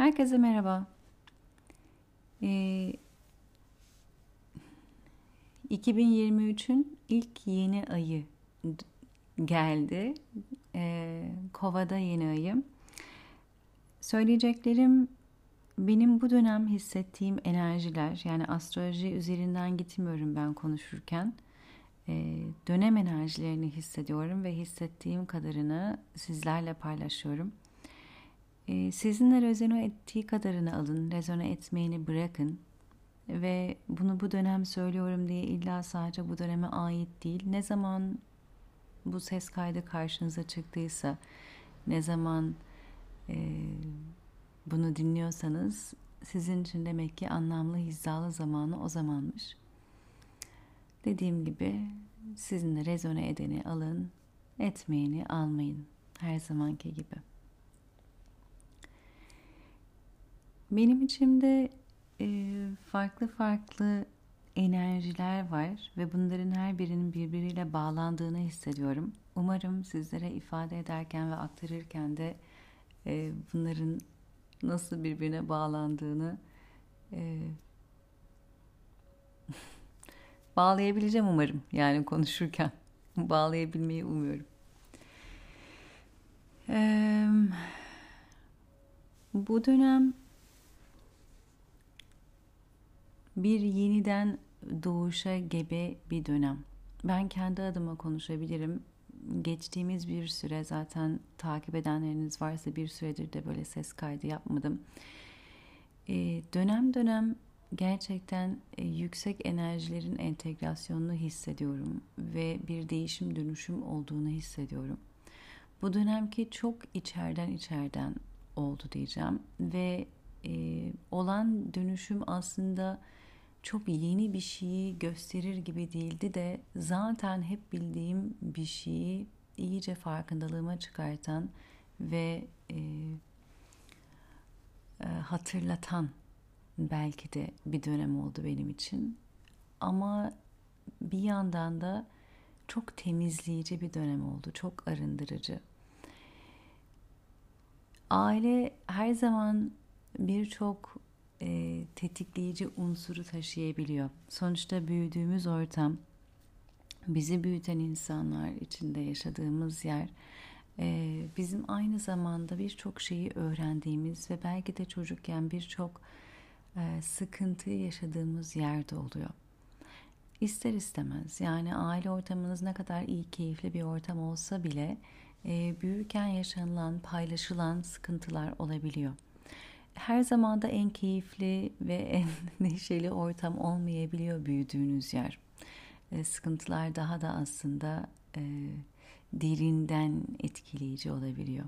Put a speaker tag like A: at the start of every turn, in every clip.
A: Herkese merhaba. Ee, 2023'ün ilk yeni ayı geldi. Ee, Kova'da yeni ayım. Söyleyeceklerim benim bu dönem hissettiğim enerjiler. Yani astroloji üzerinden gitmiyorum ben konuşurken. Ee, dönem enerjilerini hissediyorum ve hissettiğim kadarını sizlerle paylaşıyorum. Ee, sizinle rezone ettiği kadarını alın, rezone etmeyeni bırakın. Ve bunu bu dönem söylüyorum diye illa sadece bu döneme ait değil. Ne zaman bu ses kaydı karşınıza çıktıysa, ne zaman e, bunu dinliyorsanız sizin için demek ki anlamlı, hizalı zamanı o zamanmış. Dediğim gibi sizinle rezone edeni alın, etmeyeni almayın. Her zamanki gibi. Benim içimde e, farklı farklı enerjiler var ve bunların her birinin birbiriyle bağlandığını hissediyorum. Umarım sizlere ifade ederken ve aktarırken de e, bunların nasıl birbirine bağlandığını e, bağlayabileceğim umarım. Yani konuşurken bağlayabilmeyi umuyorum. Bu dönem bir yeniden doğuşa gebe bir dönem. Ben kendi adıma konuşabilirim. Geçtiğimiz bir süre zaten takip edenleriniz varsa bir süredir de böyle ses kaydı yapmadım. Ee, dönem dönem gerçekten e, yüksek enerjilerin entegrasyonunu hissediyorum ve bir değişim dönüşüm olduğunu hissediyorum. Bu dönemki çok içeriden içeriden oldu diyeceğim ve e, olan dönüşüm aslında çok yeni bir şeyi gösterir gibi değildi de zaten hep bildiğim bir şeyi iyice farkındalığıma çıkartan ve e, e, hatırlatan belki de bir dönem oldu benim için. Ama bir yandan da çok temizleyici bir dönem oldu. Çok arındırıcı. Aile her zaman birçok e, tetikleyici unsuru taşıyabiliyor. Sonuçta büyüdüğümüz ortam, bizi büyüten insanlar içinde yaşadığımız yer, e, bizim aynı zamanda birçok şeyi öğrendiğimiz ve belki de çocukken birçok e, sıkıntı yaşadığımız yerde oluyor. İster istemez yani aile ortamınız ne kadar iyi, keyifli bir ortam olsa bile e, büyürken yaşanılan, paylaşılan sıkıntılar olabiliyor her zaman da en keyifli ve en neşeli ortam olmayabiliyor büyüdüğünüz yer. E, sıkıntılar daha da aslında e, derinden etkileyici olabiliyor.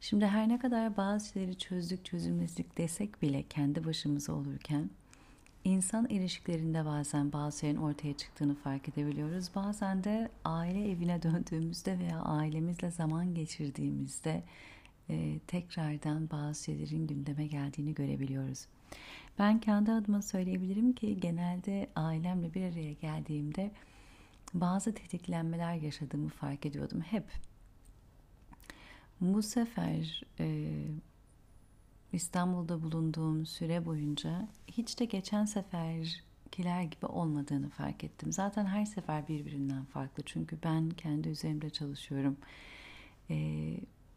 A: Şimdi her ne kadar bazı şeyleri çözdük çözülmezlik desek bile kendi başımıza olurken insan ilişkilerinde bazen bazı şeylerin ortaya çıktığını fark edebiliyoruz. Bazen de aile evine döndüğümüzde veya ailemizle zaman geçirdiğimizde e, tekrardan bazı şeylerin gündeme geldiğini görebiliyoruz. Ben kendi adıma söyleyebilirim ki genelde ailemle bir araya geldiğimde bazı tetiklenmeler yaşadığımı fark ediyordum hep. Bu sefer e, İstanbul'da bulunduğum süre boyunca hiç de geçen seferkiler gibi olmadığını fark ettim. Zaten her sefer birbirinden farklı çünkü ben kendi üzerimde çalışıyorum. E,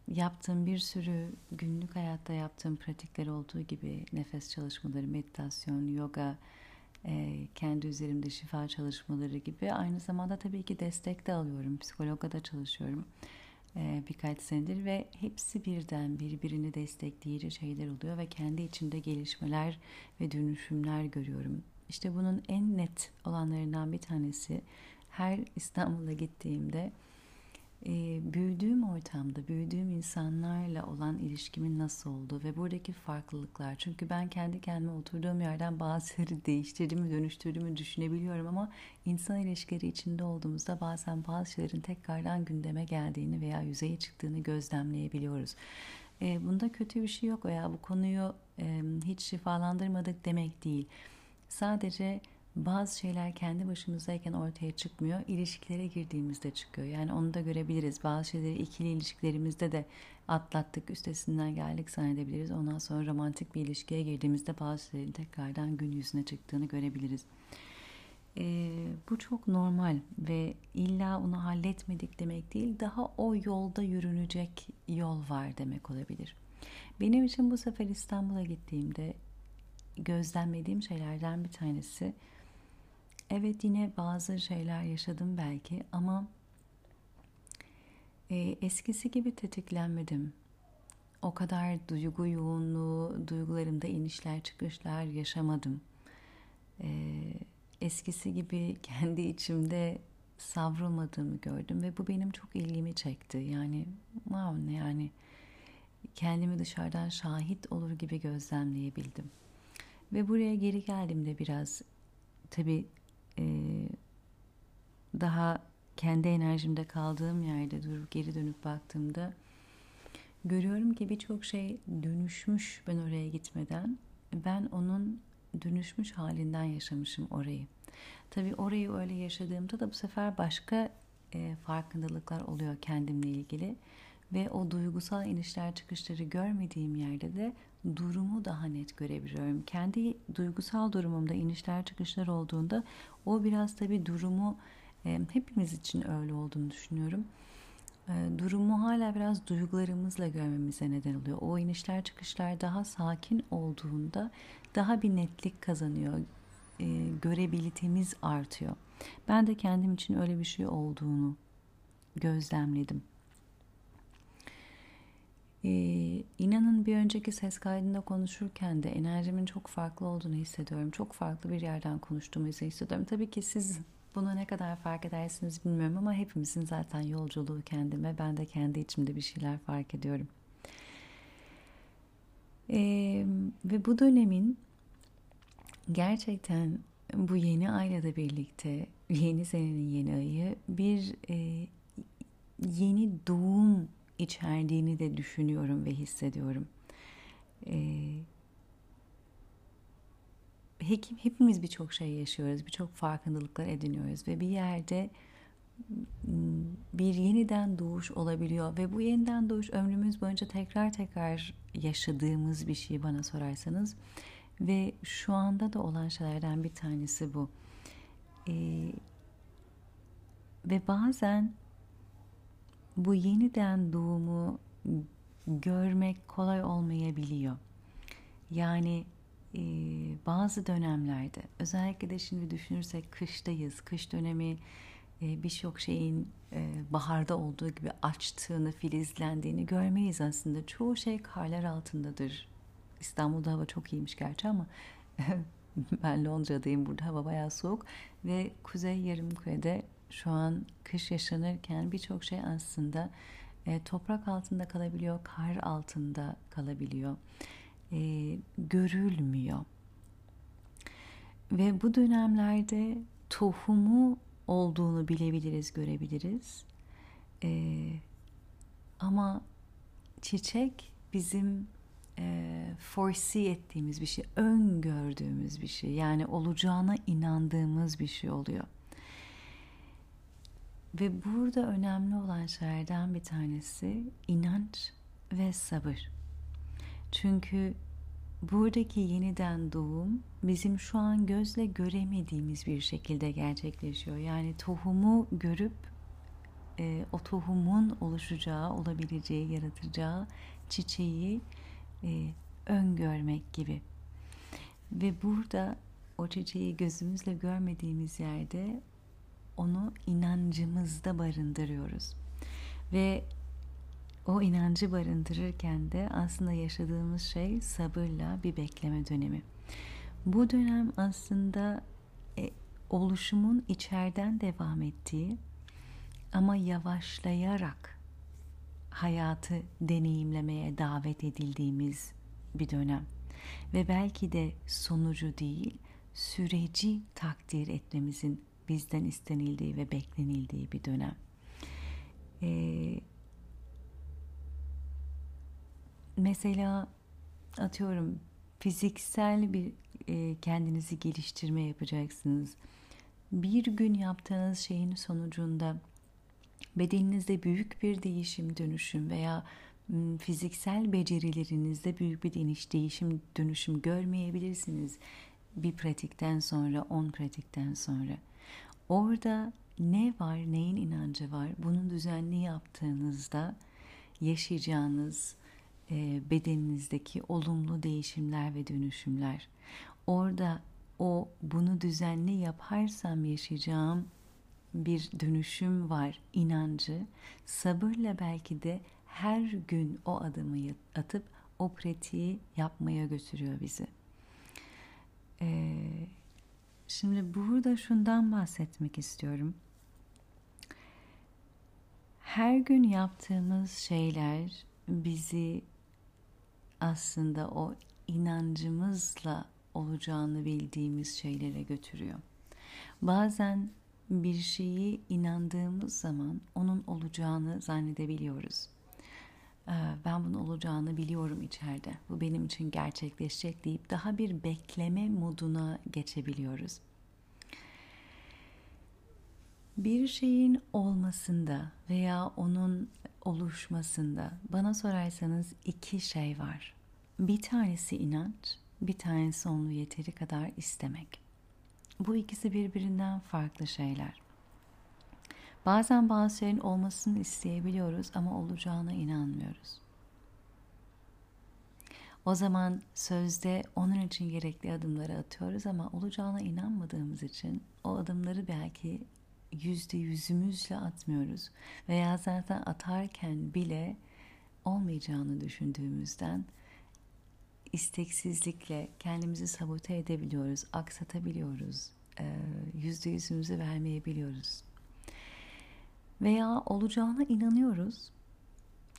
A: yaptığım bir sürü günlük hayatta yaptığım pratikler olduğu gibi nefes çalışmaları, meditasyon, yoga, e, kendi üzerimde şifa çalışmaları gibi aynı zamanda tabii ki destek de alıyorum. Psikologa da çalışıyorum e, birkaç senedir ve hepsi birden birbirini destekleyici şeyler oluyor ve kendi içinde gelişmeler ve dönüşümler görüyorum. İşte bunun en net olanlarından bir tanesi her İstanbul'a gittiğimde e, büyüdüğüm ortamda, büyüdüğüm insanlarla olan ilişkimin nasıl olduğu ve buradaki farklılıklar. Çünkü ben kendi kendime oturduğum yerden bazı şeyleri değiştirdiğimi, dönüştürdüğümü düşünebiliyorum ama insan ilişkileri içinde olduğumuzda bazen bazı şeylerin tekrardan gündeme geldiğini veya yüzeye çıktığını gözlemleyebiliyoruz. E, bunda kötü bir şey yok veya bu konuyu e, hiç şifalandırmadık demek değil. Sadece bazı şeyler kendi başımızdayken ortaya çıkmıyor. İlişkilere girdiğimizde çıkıyor. Yani onu da görebiliriz. Bazı şeyleri ikili ilişkilerimizde de atlattık, üstesinden geldik zannedebiliriz. Ondan sonra romantik bir ilişkiye girdiğimizde bazı şeylerin tekrardan gün yüzüne çıktığını görebiliriz. Ee, bu çok normal ve illa onu halletmedik demek değil. Daha o yolda yürünecek yol var demek olabilir. Benim için bu sefer İstanbul'a gittiğimde gözlemlediğim şeylerden bir tanesi evet yine bazı şeyler yaşadım belki ama e, eskisi gibi tetiklenmedim. O kadar duygu yoğunluğu, duygularımda inişler çıkışlar yaşamadım. E, eskisi gibi kendi içimde savrulmadığımı gördüm ve bu benim çok ilgimi çekti. Yani wow ne yani kendimi dışarıdan şahit olur gibi gözlemleyebildim. Ve buraya geri geldiğimde biraz tabii e, daha kendi enerjimde kaldığım yerde durup geri dönüp baktığımda görüyorum ki birçok şey dönüşmüş ben oraya gitmeden. Ben onun dönüşmüş halinden yaşamışım orayı. Tabii orayı öyle yaşadığımda da bu sefer başka e, farkındalıklar oluyor kendimle ilgili ve o duygusal inişler çıkışları görmediğim yerde de durumu daha net görebiliyorum. Kendi duygusal durumumda inişler çıkışlar olduğunda o biraz tabii durumu e, hepimiz için öyle olduğunu düşünüyorum. E, durumu hala biraz duygularımızla görmemize neden oluyor. O inişler çıkışlar daha sakin olduğunda daha bir netlik kazanıyor. E, görebilitemiz artıyor. Ben de kendim için öyle bir şey olduğunu gözlemledim. Ee, inanın bir önceki ses kaydında konuşurken de enerjimin çok farklı olduğunu hissediyorum. Çok farklı bir yerden konuştuğumu hissediyorum. Tabii ki siz bunu ne kadar fark edersiniz bilmiyorum ama hepimizin zaten yolculuğu kendime. Ben de kendi içimde bir şeyler fark ediyorum. Ee, ve bu dönemin gerçekten bu yeni ayla birlikte yeni senenin yeni ayı bir e, yeni doğum içerdiğini de düşünüyorum ve hissediyorum. Ee, hekim, hepimiz birçok şey yaşıyoruz, birçok farkındalıklar ediniyoruz ve bir yerde bir yeniden doğuş olabiliyor ve bu yeniden doğuş ömrümüz boyunca tekrar tekrar yaşadığımız bir şey bana sorarsanız ve şu anda da olan şeylerden bir tanesi bu. Ee, ve bazen bu yeniden doğumu görmek kolay olmayabiliyor. Yani e, bazı dönemlerde özellikle de şimdi düşünürsek kıştayız. Kış dönemi e, birçok şeyin e, baharda olduğu gibi açtığını, filizlendiğini görmeyiz aslında. Çoğu şey karlar altındadır. İstanbul'da hava çok iyiymiş gerçi ama ben Londra'dayım. Burada hava bayağı soğuk ve kuzey yarımkürede şu an kış yaşanırken birçok şey aslında e, toprak altında kalabiliyor, kar altında kalabiliyor, e, görülmüyor. Ve bu dönemlerde tohumu olduğunu bilebiliriz, görebiliriz. E, ama çiçek bizim e, foresee ettiğimiz bir şey, öngördüğümüz bir şey. Yani olacağına inandığımız bir şey oluyor. Ve burada önemli olan şeylerden bir tanesi inanç ve sabır. Çünkü buradaki yeniden doğum bizim şu an gözle göremediğimiz bir şekilde gerçekleşiyor. Yani tohumu görüp e, o tohumun oluşacağı, olabileceği, yaratacağı çiçeği e, öngörmek gibi. Ve burada o çiçeği gözümüzle görmediğimiz yerde onu inancımızda barındırıyoruz. Ve o inancı barındırırken de aslında yaşadığımız şey sabırla bir bekleme dönemi. Bu dönem aslında e, oluşumun içeriden devam ettiği ama yavaşlayarak hayatı deneyimlemeye davet edildiğimiz bir dönem. Ve belki de sonucu değil, süreci takdir etmemizin bizden istenildiği ve beklenildiği bir dönem. Ee, mesela atıyorum fiziksel bir e, kendinizi geliştirme yapacaksınız. Bir gün yaptığınız şeyin sonucunda bedeninizde büyük bir değişim, dönüşüm veya fiziksel becerilerinizde büyük bir değiş, değişim, dönüşüm görmeyebilirsiniz. Bir pratikten sonra, on pratikten sonra. Orada ne var, neyin inancı var, bunun düzenli yaptığınızda yaşayacağınız e, bedeninizdeki olumlu değişimler ve dönüşümler. Orada o bunu düzenli yaparsam yaşayacağım bir dönüşüm var inancı sabırla belki de her gün o adımı atıp o pratiği yapmaya götürüyor bizi. Ee, şimdi burada şundan bahsetmek istiyorum. Her gün yaptığımız şeyler bizi aslında o inancımızla olacağını bildiğimiz şeylere götürüyor. Bazen bir şeyi inandığımız zaman onun olacağını zannedebiliyoruz. Ee, ben bunun olacağını biliyorum içeride. Bu benim için gerçekleşecek deyip daha bir bekleme moduna geçebiliyoruz. Bir şeyin olmasında veya onun oluşmasında bana sorarsanız iki şey var. Bir tanesi inanç, bir tanesi onu yeteri kadar istemek. Bu ikisi birbirinden farklı şeyler. Bazen bazı şeylerin olmasını isteyebiliyoruz ama olacağına inanmıyoruz. O zaman sözde onun için gerekli adımları atıyoruz ama olacağına inanmadığımız için o adımları belki yüzde yüzümüzle atmıyoruz. Veya zaten atarken bile olmayacağını düşündüğümüzden isteksizlikle kendimizi sabote edebiliyoruz, aksatabiliyoruz, yüzde yüzümüzü vermeyebiliyoruz. Veya olacağına inanıyoruz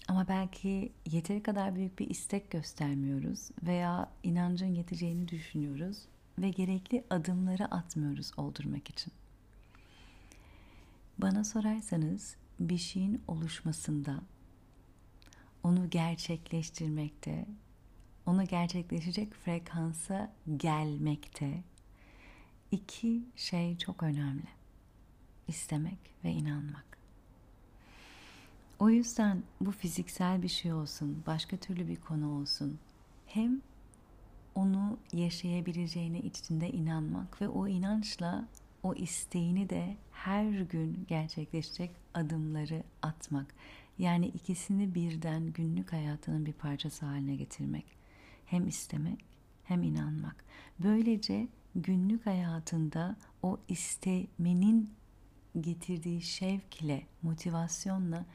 A: ama belki yeteri kadar büyük bir istek göstermiyoruz veya inancın yeteceğini düşünüyoruz ve gerekli adımları atmıyoruz oldurmak için. Bana sorarsanız bir şeyin oluşmasında, onu gerçekleştirmekte, onu gerçekleşecek frekansa gelmekte iki şey çok önemli. İstemek ve inanmak. O yüzden bu fiziksel bir şey olsun, başka türlü bir konu olsun. Hem onu yaşayabileceğine içinde inanmak ve o inançla o isteğini de her gün gerçekleşecek adımları atmak. Yani ikisini birden günlük hayatının bir parçası haline getirmek. Hem istemek hem inanmak. Böylece günlük hayatında o istemenin getirdiği şevkle, motivasyonla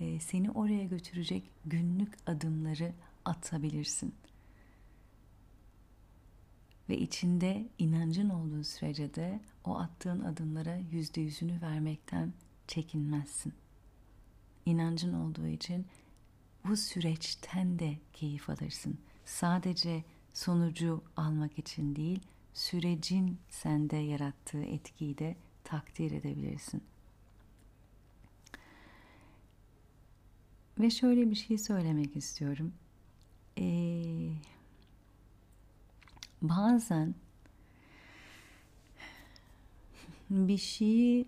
A: e, seni oraya götürecek günlük adımları atabilirsin. Ve içinde inancın olduğu sürece de o attığın adımlara yüzde yüzünü vermekten çekinmezsin. İnancın olduğu için bu süreçten de keyif alırsın. Sadece sonucu almak için değil, sürecin sende yarattığı etkiyi de takdir edebilirsin. Ve şöyle bir şey söylemek istiyorum. Ee, bazen bir şeyi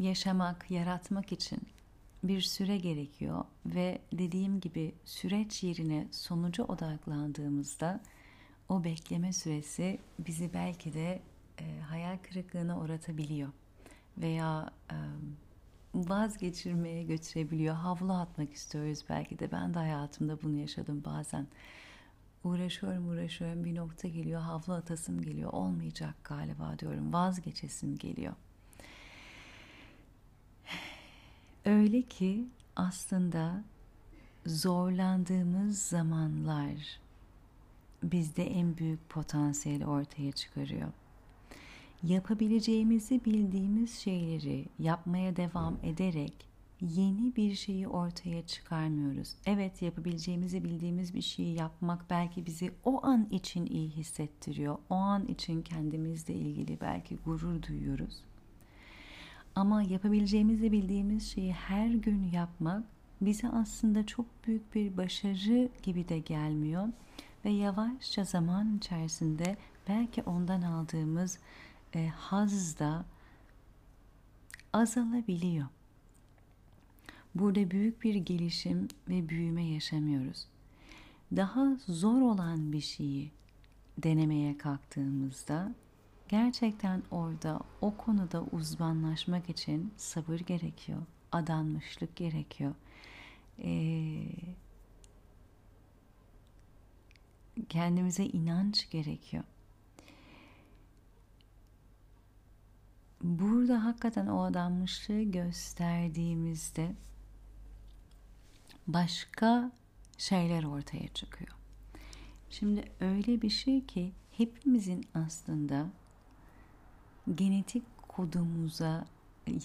A: yaşamak, yaratmak için bir süre gerekiyor ve dediğim gibi süreç yerine sonuca odaklandığımızda o bekleme süresi bizi belki de e, hayal kırıklığına uğratabiliyor veya e, vazgeçirmeye götürebiliyor. Havlu atmak istiyoruz belki de. Ben de hayatımda bunu yaşadım bazen. Uğraşıyorum uğraşıyorum bir nokta geliyor havlu atasım geliyor olmayacak galiba diyorum vazgeçesim geliyor. Öyle ki aslında zorlandığımız zamanlar bizde en büyük potansiyeli ortaya çıkarıyor yapabileceğimizi bildiğimiz şeyleri yapmaya devam ederek yeni bir şeyi ortaya çıkarmıyoruz. Evet yapabileceğimizi bildiğimiz bir şeyi yapmak belki bizi o an için iyi hissettiriyor. O an için kendimizle ilgili belki gurur duyuyoruz. Ama yapabileceğimizi bildiğimiz şeyi her gün yapmak bize aslında çok büyük bir başarı gibi de gelmiyor. ve yavaşça zaman içerisinde belki ondan aldığımız e, haz da azalabiliyor. Burada büyük bir gelişim ve büyüme yaşamıyoruz. Daha zor olan bir şeyi denemeye kalktığımızda gerçekten orada o konuda uzmanlaşmak için sabır gerekiyor, adanmışlık gerekiyor. Ee, kendimize inanç gerekiyor. Burada hakikaten o adanmışlığı gösterdiğimizde başka şeyler ortaya çıkıyor. Şimdi öyle bir şey ki hepimizin aslında genetik kodumuza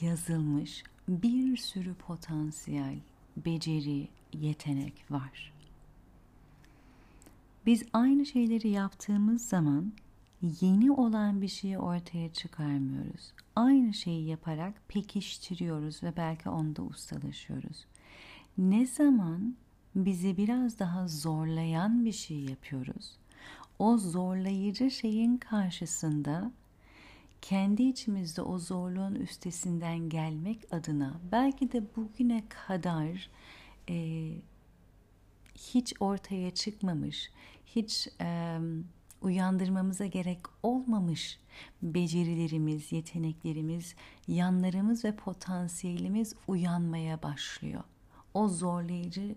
A: yazılmış bir sürü potansiyel, beceri, yetenek var. Biz aynı şeyleri yaptığımız zaman yeni olan bir şeyi ortaya çıkarmıyoruz. Aynı şeyi yaparak pekiştiriyoruz ve belki onda ustalaşıyoruz. Ne zaman bizi biraz daha zorlayan bir şey yapıyoruz. O zorlayıcı şeyin karşısında kendi içimizde o zorluğun üstesinden gelmek adına belki de bugüne kadar e, hiç ortaya çıkmamış, hiç e, uyandırmamıza gerek olmamış becerilerimiz, yeteneklerimiz, yanlarımız ve potansiyelimiz uyanmaya başlıyor. O zorlayıcı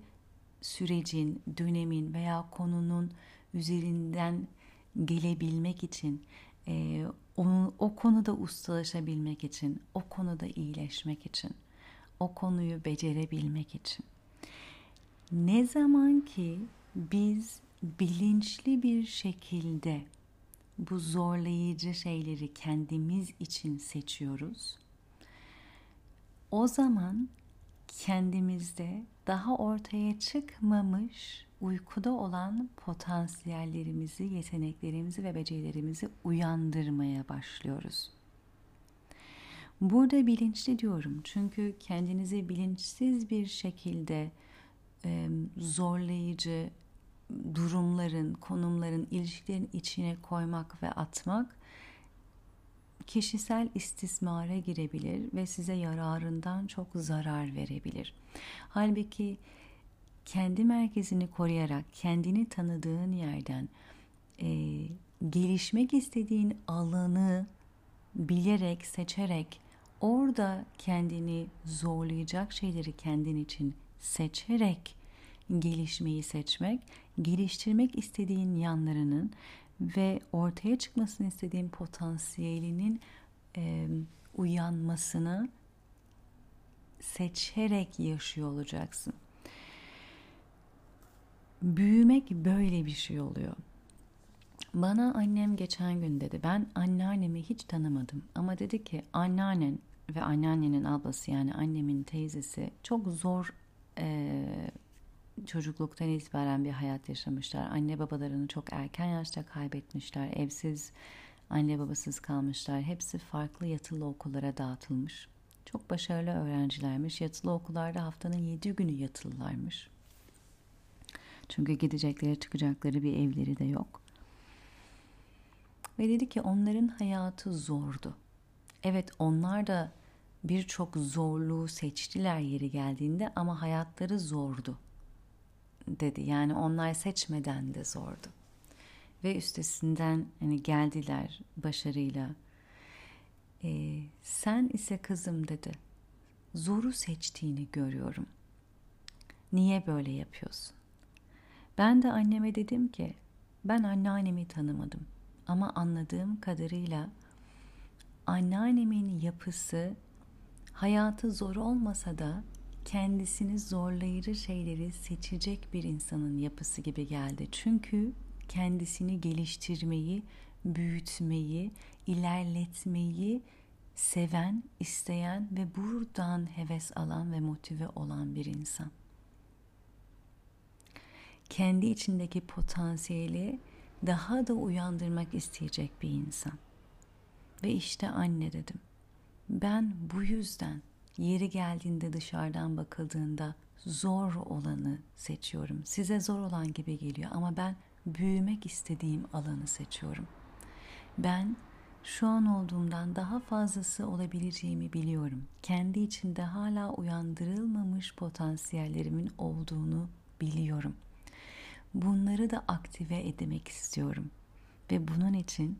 A: sürecin, dönemin veya konunun üzerinden gelebilmek için, e, onu, o konuda ustalaşabilmek için, o konuda iyileşmek için, o konuyu becerebilmek için. Ne zaman ki biz bilinçli bir şekilde bu zorlayıcı şeyleri kendimiz için seçiyoruz. O zaman kendimizde daha ortaya çıkmamış uykuda olan potansiyellerimizi, yeteneklerimizi ve becerilerimizi uyandırmaya başlıyoruz. Burada bilinçli diyorum çünkü kendinizi bilinçsiz bir şekilde zorlayıcı durumların, konumların, ilişkilerin içine koymak ve atmak kişisel istismara girebilir ve size yararından çok zarar verebilir. Halbuki kendi merkezini koruyarak kendini tanıdığın yerden e, gelişmek istediğin alanı bilerek, seçerek orada kendini zorlayacak şeyleri kendin için seçerek gelişmeyi seçmek, geliştirmek istediğin yanlarının ve ortaya çıkmasını istediğin potansiyelinin e, uyanmasını seçerek yaşıyor olacaksın. Büyümek böyle bir şey oluyor. Bana annem geçen gün dedi. Ben anneannemi hiç tanımadım. Ama dedi ki anneannen ve anneannenin ablası yani annemin teyzesi çok zor e, çocukluktan itibaren bir hayat yaşamışlar. Anne babalarını çok erken yaşta kaybetmişler. Evsiz, anne babasız kalmışlar. Hepsi farklı yatılı okullara dağıtılmış. Çok başarılı öğrencilermiş. Yatılı okullarda haftanın yedi günü yatılılarmış. Çünkü gidecekleri çıkacakları bir evleri de yok. Ve dedi ki onların hayatı zordu. Evet onlar da birçok zorluğu seçtiler yeri geldiğinde ama hayatları zordu dedi. Yani onlar seçmeden de zordu. Ve üstesinden hani geldiler başarıyla. Ee, sen ise kızım dedi. Zoru seçtiğini görüyorum. Niye böyle yapıyorsun? Ben de anneme dedim ki ben anneannemi tanımadım. Ama anladığım kadarıyla anneannemin yapısı hayatı zor olmasa da kendisini zorlayıcı şeyleri seçecek bir insanın yapısı gibi geldi. Çünkü kendisini geliştirmeyi, büyütmeyi, ilerletmeyi seven, isteyen ve buradan heves alan ve motive olan bir insan. Kendi içindeki potansiyeli daha da uyandırmak isteyecek bir insan. Ve işte anne dedim. Ben bu yüzden yeri geldiğinde dışarıdan bakıldığında zor olanı seçiyorum. Size zor olan gibi geliyor ama ben büyümek istediğim alanı seçiyorum. Ben şu an olduğumdan daha fazlası olabileceğimi biliyorum. Kendi içinde hala uyandırılmamış potansiyellerimin olduğunu biliyorum. Bunları da aktive etmek istiyorum. Ve bunun için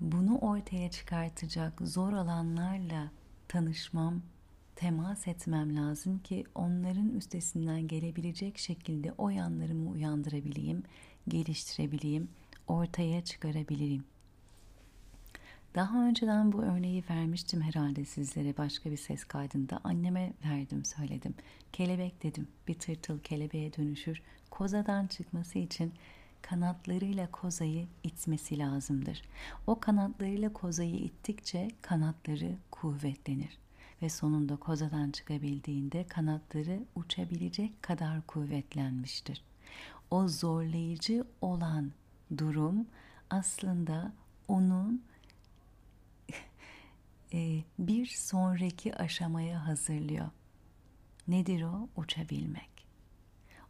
A: bunu ortaya çıkartacak zor alanlarla tanışmam, temas etmem lazım ki onların üstesinden gelebilecek şekilde o yanlarımı uyandırabileyim, geliştirebileyim, ortaya çıkarabileyim. Daha önceden bu örneği vermiştim herhalde sizlere başka bir ses kaydında. Anneme verdim söyledim. Kelebek dedim. Bir tırtıl kelebeğe dönüşür. Kozadan çıkması için kanatlarıyla kozayı itmesi lazımdır. O kanatlarıyla kozayı ittikçe kanatları kuvvetlenir ve sonunda kozadan çıkabildiğinde kanatları uçabilecek kadar kuvvetlenmiştir. O zorlayıcı olan durum aslında onun e, bir sonraki aşamaya hazırlıyor. Nedir o? Uçabilmek.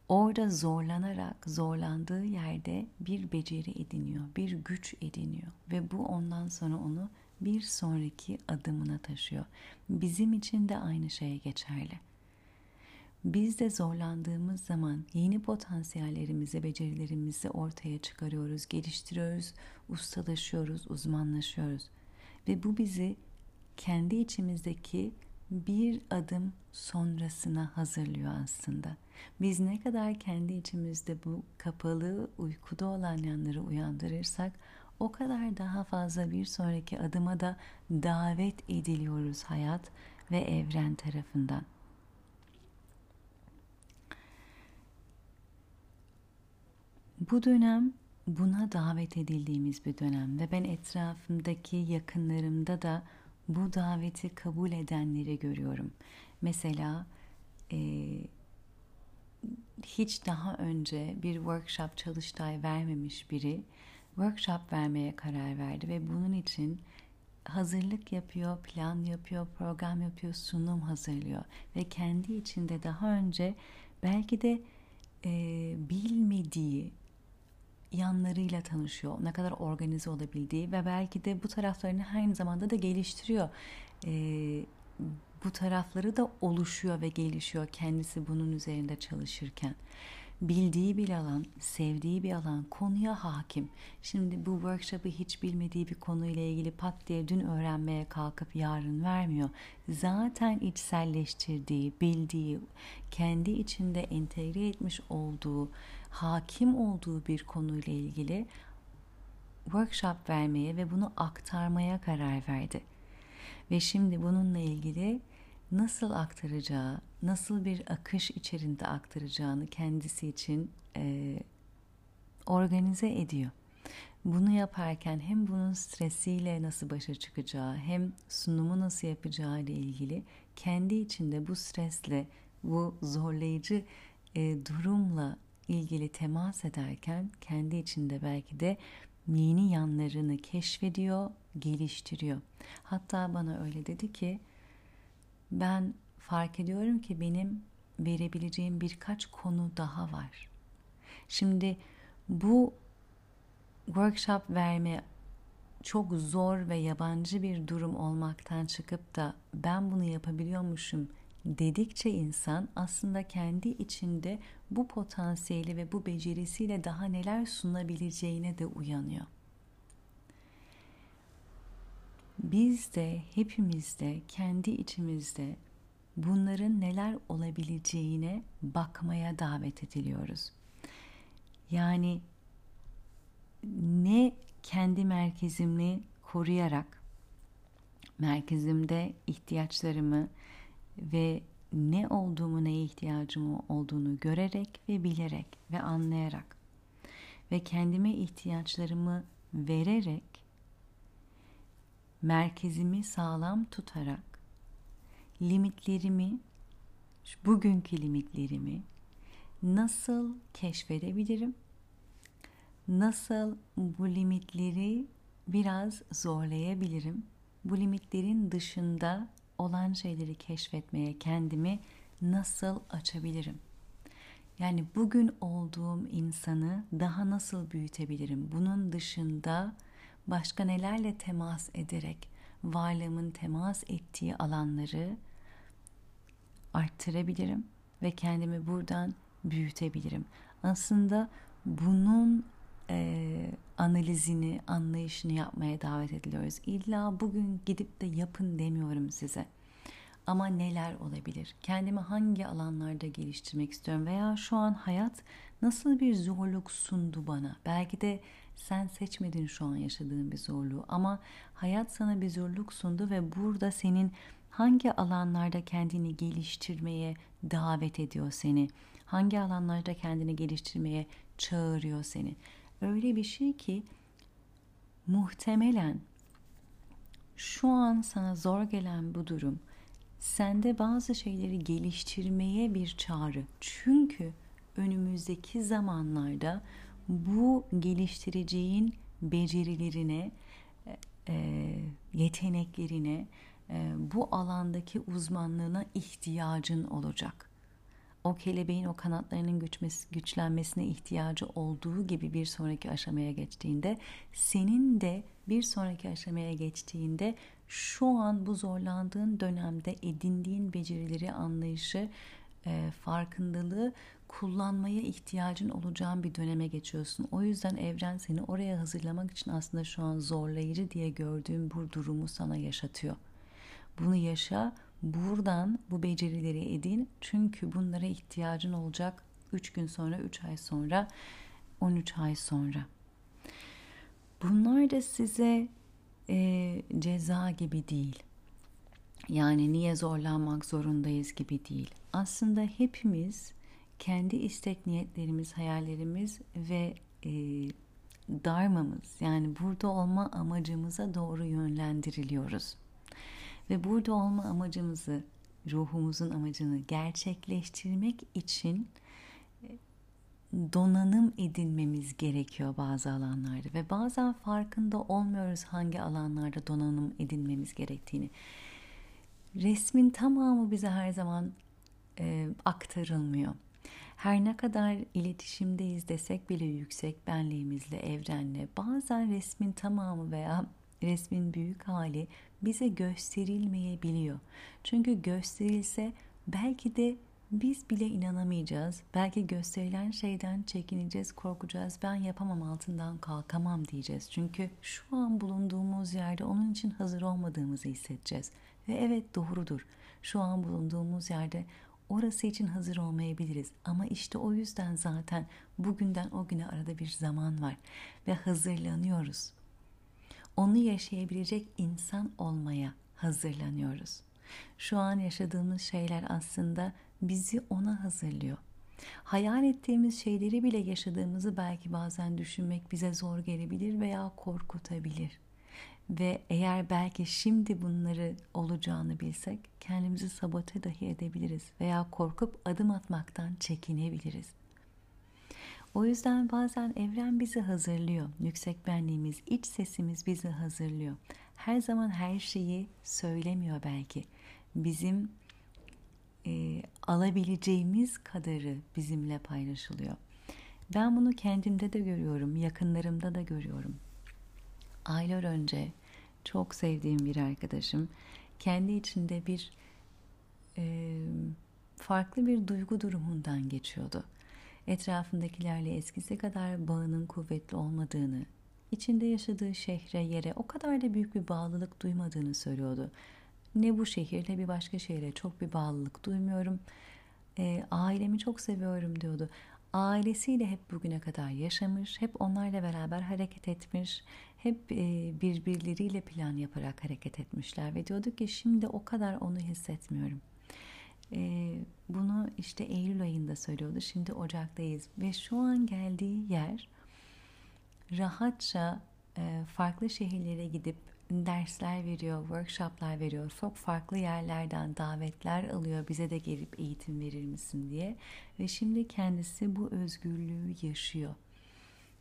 A: Orada zorlanarak zorlandığı yerde bir beceri ediniyor, bir güç ediniyor ve bu ondan sonra onu bir sonraki adımına taşıyor. Bizim için de aynı şeye geçerli. Biz de zorlandığımız zaman yeni potansiyellerimizi, becerilerimizi ortaya çıkarıyoruz, geliştiriyoruz, ustalaşıyoruz, uzmanlaşıyoruz. Ve bu bizi kendi içimizdeki bir adım sonrasına hazırlıyor aslında. Biz ne kadar kendi içimizde bu kapalı uykuda olan yanları uyandırırsak o kadar daha fazla bir sonraki adıma da davet ediliyoruz hayat ve evren tarafından. Bu dönem buna davet edildiğimiz bir dönem ve ben etrafımdaki yakınlarımda da bu daveti kabul edenleri görüyorum. Mesela e, hiç daha önce bir workshop çalıştay vermemiş biri workshop vermeye karar verdi ve bunun için hazırlık yapıyor, plan yapıyor, program yapıyor, sunum hazırlıyor ve kendi içinde daha önce belki de e, bilmediği yanlarıyla tanışıyor. Ne kadar organize olabildiği ve belki de bu taraflarını aynı zamanda da geliştiriyor. E, bu tarafları da oluşuyor ve gelişiyor kendisi bunun üzerinde çalışırken bildiği bir alan, sevdiği bir alan, konuya hakim. Şimdi bu workshop'ı hiç bilmediği bir konuyla ilgili pat diye dün öğrenmeye kalkıp yarın vermiyor. Zaten içselleştirdiği, bildiği, kendi içinde entegre etmiş olduğu, hakim olduğu bir konuyla ilgili workshop vermeye ve bunu aktarmaya karar verdi. Ve şimdi bununla ilgili nasıl aktaracağı, nasıl bir akış içerisinde aktaracağını kendisi için e, organize ediyor. Bunu yaparken hem bunun stresiyle nasıl başa çıkacağı hem sunumu nasıl yapacağı ile ilgili kendi içinde bu stresle bu zorlayıcı e, durumla ilgili temas ederken kendi içinde belki de yeni yanlarını keşfediyor, geliştiriyor. Hatta bana öyle dedi ki ben fark ediyorum ki benim verebileceğim birkaç konu daha var. Şimdi bu workshop verme çok zor ve yabancı bir durum olmaktan çıkıp da ben bunu yapabiliyormuşum dedikçe insan aslında kendi içinde bu potansiyeli ve bu becerisiyle daha neler sunabileceğine de uyanıyor. Biz de hepimiz de kendi içimizde bunların neler olabileceğine bakmaya davet ediliyoruz. Yani ne kendi merkezimi koruyarak merkezimde ihtiyaçlarımı ve ne olduğumu, neye ihtiyacım olduğunu görerek ve bilerek ve anlayarak ve kendime ihtiyaçlarımı vererek merkezimi sağlam tutarak limitlerimi, bugünkü limitlerimi nasıl keşfedebilirim? Nasıl bu limitleri biraz zorlayabilirim? Bu limitlerin dışında olan şeyleri keşfetmeye kendimi nasıl açabilirim? Yani bugün olduğum insanı daha nasıl büyütebilirim? Bunun dışında başka nelerle temas ederek varlığımın temas ettiği alanları arttırabilirim ve kendimi buradan büyütebilirim. Aslında bunun e, analizini, anlayışını yapmaya davet ediliyoruz. İlla bugün gidip de yapın demiyorum size. Ama neler olabilir? Kendimi hangi alanlarda geliştirmek istiyorum veya şu an hayat nasıl bir zorluk sundu bana? Belki de sen seçmedin şu an yaşadığın bir zorluğu ama hayat sana bir zorluk sundu ve burada senin hangi alanlarda kendini geliştirmeye davet ediyor seni? Hangi alanlarda kendini geliştirmeye çağırıyor seni? Öyle bir şey ki muhtemelen şu an sana zor gelen bu durum sende bazı şeyleri geliştirmeye bir çağrı. Çünkü önümüzdeki zamanlarda bu geliştireceğin becerilerine, e, yeteneklerine, e, bu alandaki uzmanlığına ihtiyacın olacak. O kelebeğin o kanatlarının güçmesi, güçlenmesine ihtiyacı olduğu gibi bir sonraki aşamaya geçtiğinde, senin de bir sonraki aşamaya geçtiğinde şu an bu zorlandığın dönemde edindiğin becerileri, anlayışı, e, farkındalığı kullanmaya ihtiyacın olacağın bir döneme geçiyorsun. O yüzden evren seni oraya hazırlamak için aslında şu an zorlayıcı diye gördüğün bu durumu sana yaşatıyor. Bunu yaşa, buradan bu becerileri edin. Çünkü bunlara ihtiyacın olacak 3 gün sonra, 3 ay sonra, 13 ay sonra. Bunlar da size e, ceza gibi değil. Yani niye zorlanmak zorundayız gibi değil. Aslında hepimiz kendi istek niyetlerimiz, hayallerimiz ve e, darmamız yani burada olma amacımıza doğru yönlendiriliyoruz. Ve burada olma amacımızı, ruhumuzun amacını gerçekleştirmek için e, donanım edinmemiz gerekiyor bazı alanlarda ve bazen farkında olmuyoruz hangi alanlarda donanım edinmemiz gerektiğini. Resmin tamamı bize her zaman e, aktarılmıyor. Her ne kadar iletişimdeyiz desek bile yüksek benliğimizle, evrenle bazen resmin tamamı veya resmin büyük hali bize gösterilmeyebiliyor. Çünkü gösterilse belki de biz bile inanamayacağız. Belki gösterilen şeyden çekineceğiz, korkacağız. Ben yapamam altından kalkamam diyeceğiz. Çünkü şu an bulunduğumuz yerde onun için hazır olmadığımızı hissedeceğiz. Ve evet doğrudur. Şu an bulunduğumuz yerde orası için hazır olmayabiliriz. Ama işte o yüzden zaten bugünden o güne arada bir zaman var ve hazırlanıyoruz. Onu yaşayabilecek insan olmaya hazırlanıyoruz. Şu an yaşadığımız şeyler aslında bizi ona hazırlıyor. Hayal ettiğimiz şeyleri bile yaşadığımızı belki bazen düşünmek bize zor gelebilir veya korkutabilir. Ve eğer belki şimdi bunları olacağını bilsek kendimizi sabote dahi edebiliriz veya korkup adım atmaktan çekinebiliriz. O yüzden bazen evren bizi hazırlıyor. Yüksek benliğimiz, iç sesimiz bizi hazırlıyor. Her zaman her şeyi söylemiyor belki. Bizim e, alabileceğimiz kadarı bizimle paylaşılıyor. Ben bunu kendimde de görüyorum, yakınlarımda da görüyorum. Aylar önce çok sevdiğim bir arkadaşım kendi içinde bir e, farklı bir duygu durumundan geçiyordu. Etrafındakilerle eskisi kadar bağının kuvvetli olmadığını, içinde yaşadığı şehre, yere o kadar da büyük bir bağlılık duymadığını söylüyordu. Ne bu şehirle bir başka şehre çok bir bağlılık duymuyorum. E, ailemi çok seviyorum diyordu. Ailesiyle hep bugüne kadar yaşamış, hep onlarla beraber hareket etmiş, hep e, birbirleriyle plan yaparak hareket etmişler ve diyordu ki şimdi o kadar onu hissetmiyorum. E, bunu işte Eylül ayında söylüyordu. Şimdi Ocak'tayız ve şu an geldiği yer rahatça e, farklı şehirlere gidip dersler veriyor, workshoplar veriyor. Çok farklı yerlerden davetler alıyor. Bize de gelip eğitim verir misin diye. Ve şimdi kendisi bu özgürlüğü yaşıyor.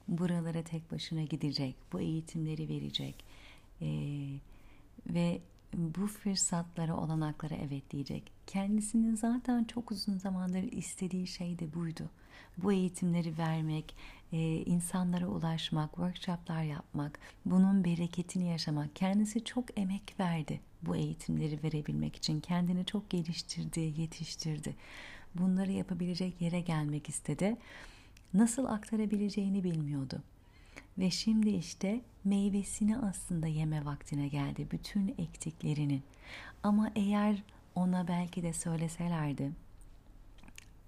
A: Buralara tek başına gidecek. Bu eğitimleri verecek. Ee, ve bu fırsatlara, olanaklara evet diyecek. Kendisinin zaten çok uzun zamandır istediği şey de buydu. Bu eğitimleri vermek, e, insanlara ulaşmak, workshoplar yapmak, bunun bereketini yaşamak. Kendisi çok emek verdi bu eğitimleri verebilmek için. Kendini çok geliştirdi, yetiştirdi. Bunları yapabilecek yere gelmek istedi. Nasıl aktarabileceğini bilmiyordu. Ve şimdi işte meyvesini aslında yeme vaktine geldi bütün ektiklerinin. Ama eğer ona belki de söyleselerdi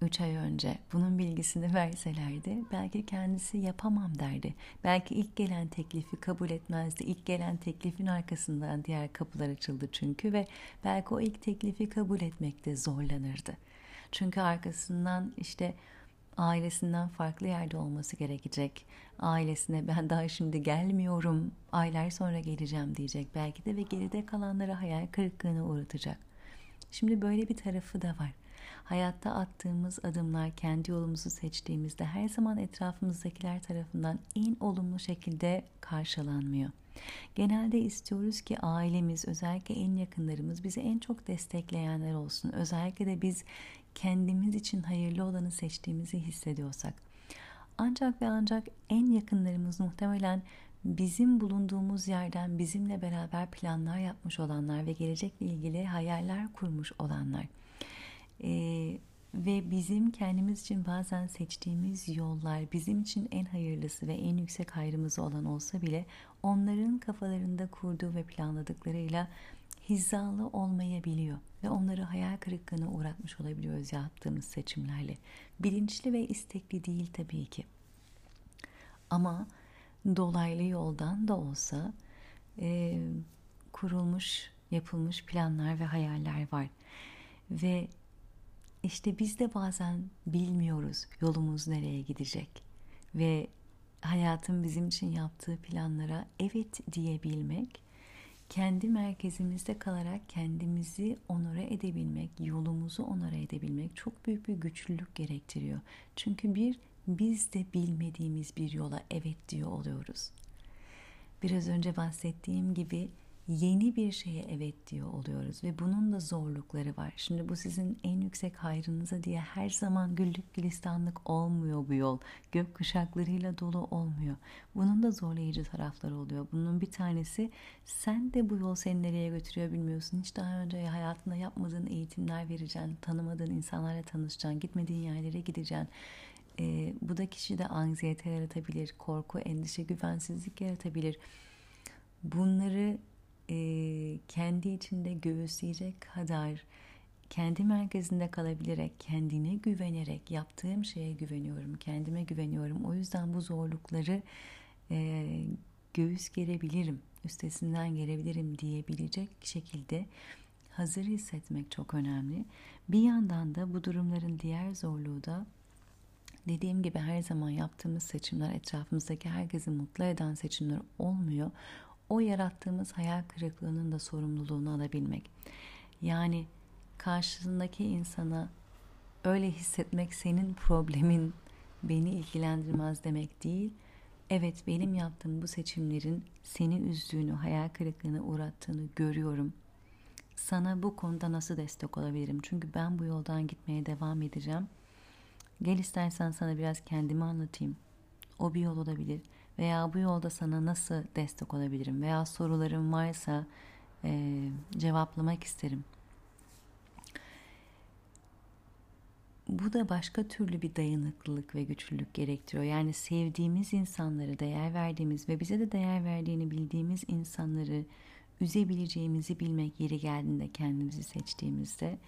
A: 3 ay önce bunun bilgisini verselerdi belki kendisi yapamam derdi. Belki ilk gelen teklifi kabul etmezdi. İlk gelen teklifin arkasından diğer kapılar açıldı çünkü ve belki o ilk teklifi kabul etmekte zorlanırdı. Çünkü arkasından işte ailesinden farklı yerde olması gerekecek. Ailesine ben daha şimdi gelmiyorum, aylar sonra geleceğim diyecek belki de ve geride kalanlara hayal kırıklığına uğratacak. Şimdi böyle bir tarafı da var. Hayatta attığımız adımlar kendi yolumuzu seçtiğimizde her zaman etrafımızdakiler tarafından en olumlu şekilde karşılanmıyor. Genelde istiyoruz ki ailemiz, özellikle en yakınlarımız bizi en çok destekleyenler olsun. Özellikle de biz kendimiz için hayırlı olanı seçtiğimizi hissediyorsak. Ancak ve ancak en yakınlarımız muhtemelen bizim bulunduğumuz yerden bizimle beraber planlar yapmış olanlar ve gelecekle ilgili hayaller kurmuş olanlar. Ee, ve bizim kendimiz için bazen seçtiğimiz yollar bizim için en hayırlısı ve en yüksek hayrımız olan olsa bile onların kafalarında kurduğu ve planladıklarıyla hizalı olmayabiliyor ve onları hayal kırıklığına uğratmış olabiliyoruz yaptığımız seçimlerle. Bilinçli ve istekli değil tabii ki. Ama dolaylı yoldan da olsa e, kurulmuş, yapılmış planlar ve hayaller var. Ve işte biz de bazen bilmiyoruz yolumuz nereye gidecek. Ve hayatın bizim için yaptığı planlara evet diyebilmek kendi merkezimizde kalarak kendimizi onore edebilmek, yolumuzu onore edebilmek çok büyük bir güçlülük gerektiriyor. Çünkü bir biz de bilmediğimiz bir yola evet diyor oluyoruz. Biraz önce bahsettiğim gibi yeni bir şeye evet diyor oluyoruz ve bunun da zorlukları var. Şimdi bu sizin en yüksek hayrınıza diye her zaman güllük gülistanlık olmuyor bu yol. Gök kuşaklarıyla dolu olmuyor. Bunun da zorlayıcı tarafları oluyor. Bunun bir tanesi sen de bu yol seni nereye götürüyor bilmiyorsun. Hiç daha önce hayatında yapmadığın eğitimler vereceksin, tanımadığın insanlarla tanışacaksın, gitmediğin yerlere gideceksin. Ee, bu da kişide anksiyete yaratabilir, korku, endişe, güvensizlik yaratabilir. Bunları e, kendi içinde göğüsleyecek kadar kendi merkezinde kalabilerek, kendine güvenerek, yaptığım şeye güveniyorum, kendime güveniyorum. O yüzden bu zorlukları e, göğüs gerebilirim, üstesinden gelebilirim diyebilecek şekilde hazır hissetmek çok önemli. Bir yandan da bu durumların diğer zorluğu da dediğim gibi her zaman yaptığımız seçimler etrafımızdaki herkesi mutlu eden seçimler olmuyor o yarattığımız hayal kırıklığının da sorumluluğunu alabilmek. Yani karşısındaki insana öyle hissetmek senin problemin beni ilgilendirmez demek değil. Evet benim yaptığım bu seçimlerin seni üzdüğünü, hayal kırıklığına uğrattığını görüyorum. Sana bu konuda nasıl destek olabilirim? Çünkü ben bu yoldan gitmeye devam edeceğim. Gel istersen sana biraz kendimi anlatayım. O bir yol olabilir veya bu yolda sana nasıl destek olabilirim veya sorularım varsa e, cevaplamak isterim. Bu da başka türlü bir dayanıklılık ve güçlülük gerektiriyor. Yani sevdiğimiz insanları, değer verdiğimiz ve bize de değer verdiğini bildiğimiz insanları üzebileceğimizi bilmek yeri geldiğinde kendimizi seçtiğimizde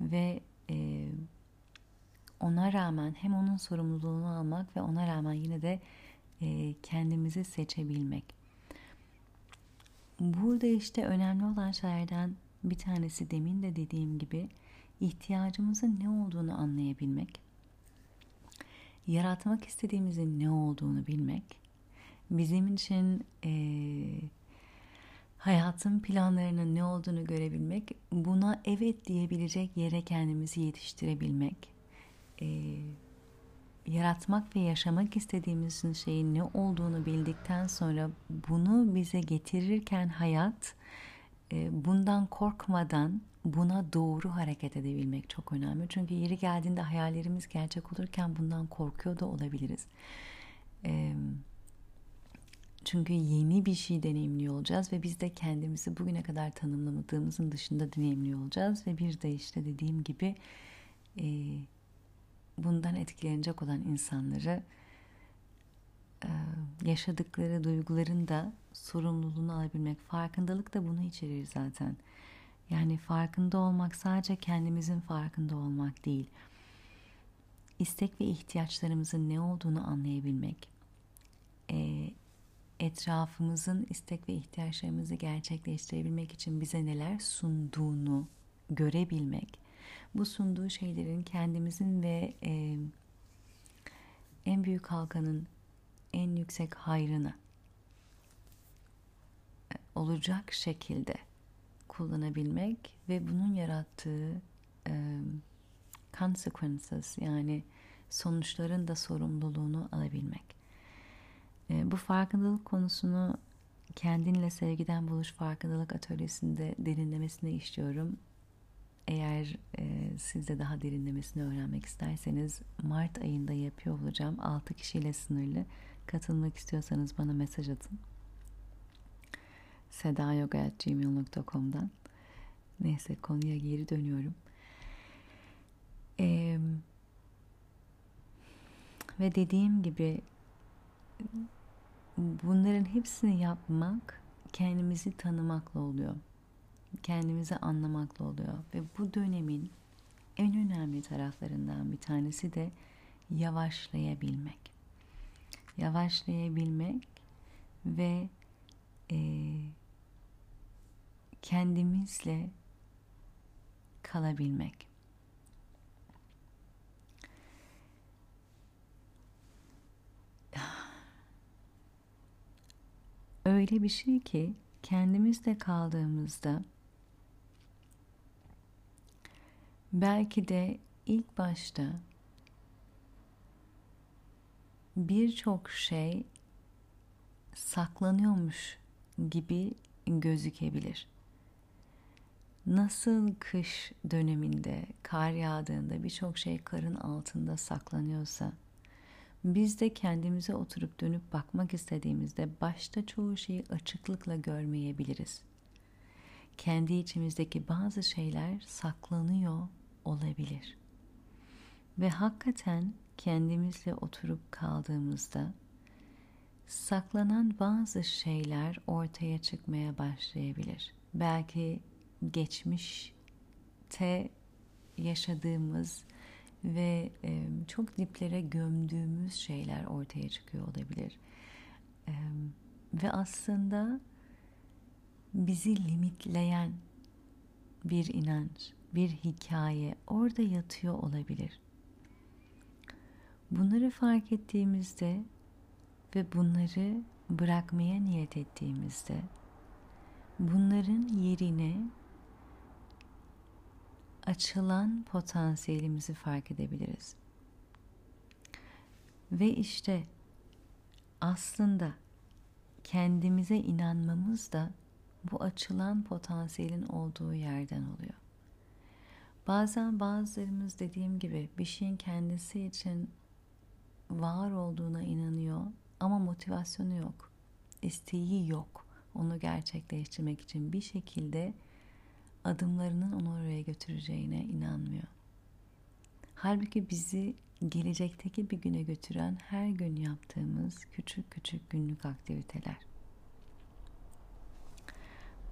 A: ve e, ona rağmen hem onun sorumluluğunu almak ve ona rağmen yine de kendimizi seçebilmek. Burada işte önemli olan şeylerden bir tanesi demin de dediğim gibi ihtiyacımızın ne olduğunu anlayabilmek, yaratmak istediğimizin ne olduğunu bilmek, bizim için e, hayatın planlarının ne olduğunu görebilmek, buna evet diyebilecek yere kendimizi yetiştirebilmek, e, yaratmak ve yaşamak istediğimizin şeyin ne olduğunu bildikten sonra bunu bize getirirken hayat e, bundan korkmadan buna doğru hareket edebilmek çok önemli. Çünkü yeri geldiğinde hayallerimiz gerçek olurken bundan korkuyor da olabiliriz. E, çünkü yeni bir şey deneyimliyor olacağız ve biz de kendimizi bugüne kadar tanımlamadığımızın dışında deneyimliyor olacağız ve bir de işte dediğim gibi e, bundan etkilenecek olan insanları e, yaşadıkları duyguların da sorumluluğunu alabilmek. Farkındalık da bunu içerir zaten. Yani farkında olmak sadece kendimizin farkında olmak değil. İstek ve ihtiyaçlarımızın ne olduğunu anlayabilmek. E, etrafımızın istek ve ihtiyaçlarımızı gerçekleştirebilmek için bize neler sunduğunu görebilmek. Bu sunduğu şeylerin kendimizin ve e, en büyük halkanın en yüksek hayrını olacak şekilde kullanabilmek ve bunun yarattığı e, consequences yani sonuçların da sorumluluğunu alabilmek. E, bu farkındalık konusunu kendinle sevgiden buluş farkındalık atölyesinde derinlemesine işliyorum. Eğer e, siz de daha derinlemesine öğrenmek isterseniz Mart ayında yapıyor olacağım. 6 kişiyle sınırlı. Katılmak istiyorsanız bana mesaj atın. sedayoga.gmail.com'dan Neyse konuya geri dönüyorum. Ee, ve dediğim gibi bunların hepsini yapmak kendimizi tanımakla oluyor. Kendimizi anlamakla oluyor. Ve bu dönemin en önemli taraflarından bir tanesi de yavaşlayabilmek yavaşlayabilmek ve e, kendimizle kalabilmek. Öyle bir şey ki kendimizle kaldığımızda belki de ilk başta birçok şey saklanıyormuş gibi gözükebilir. Nasıl kış döneminde kar yağdığında birçok şey karın altında saklanıyorsa biz de kendimize oturup dönüp bakmak istediğimizde başta çoğu şeyi açıklıkla görmeyebiliriz. Kendi içimizdeki bazı şeyler saklanıyor olabilir. Ve hakikaten kendimizle oturup kaldığımızda saklanan bazı şeyler ortaya çıkmaya başlayabilir. Belki geçmişte yaşadığımız ve çok diplere gömdüğümüz şeyler ortaya çıkıyor olabilir. Ve aslında bizi limitleyen bir inanç, bir hikaye orada yatıyor olabilir. Bunları fark ettiğimizde ve bunları bırakmaya niyet ettiğimizde bunların yerine açılan potansiyelimizi fark edebiliriz. Ve işte aslında kendimize inanmamız da bu açılan potansiyelin olduğu yerden oluyor. Bazen bazılarımız dediğim gibi bir şeyin kendisi için var olduğuna inanıyor ama motivasyonu yok. İsteği yok. Onu gerçekleştirmek için bir şekilde adımlarının onu oraya götüreceğine inanmıyor. Halbuki bizi gelecekteki bir güne götüren her gün yaptığımız küçük küçük günlük aktiviteler.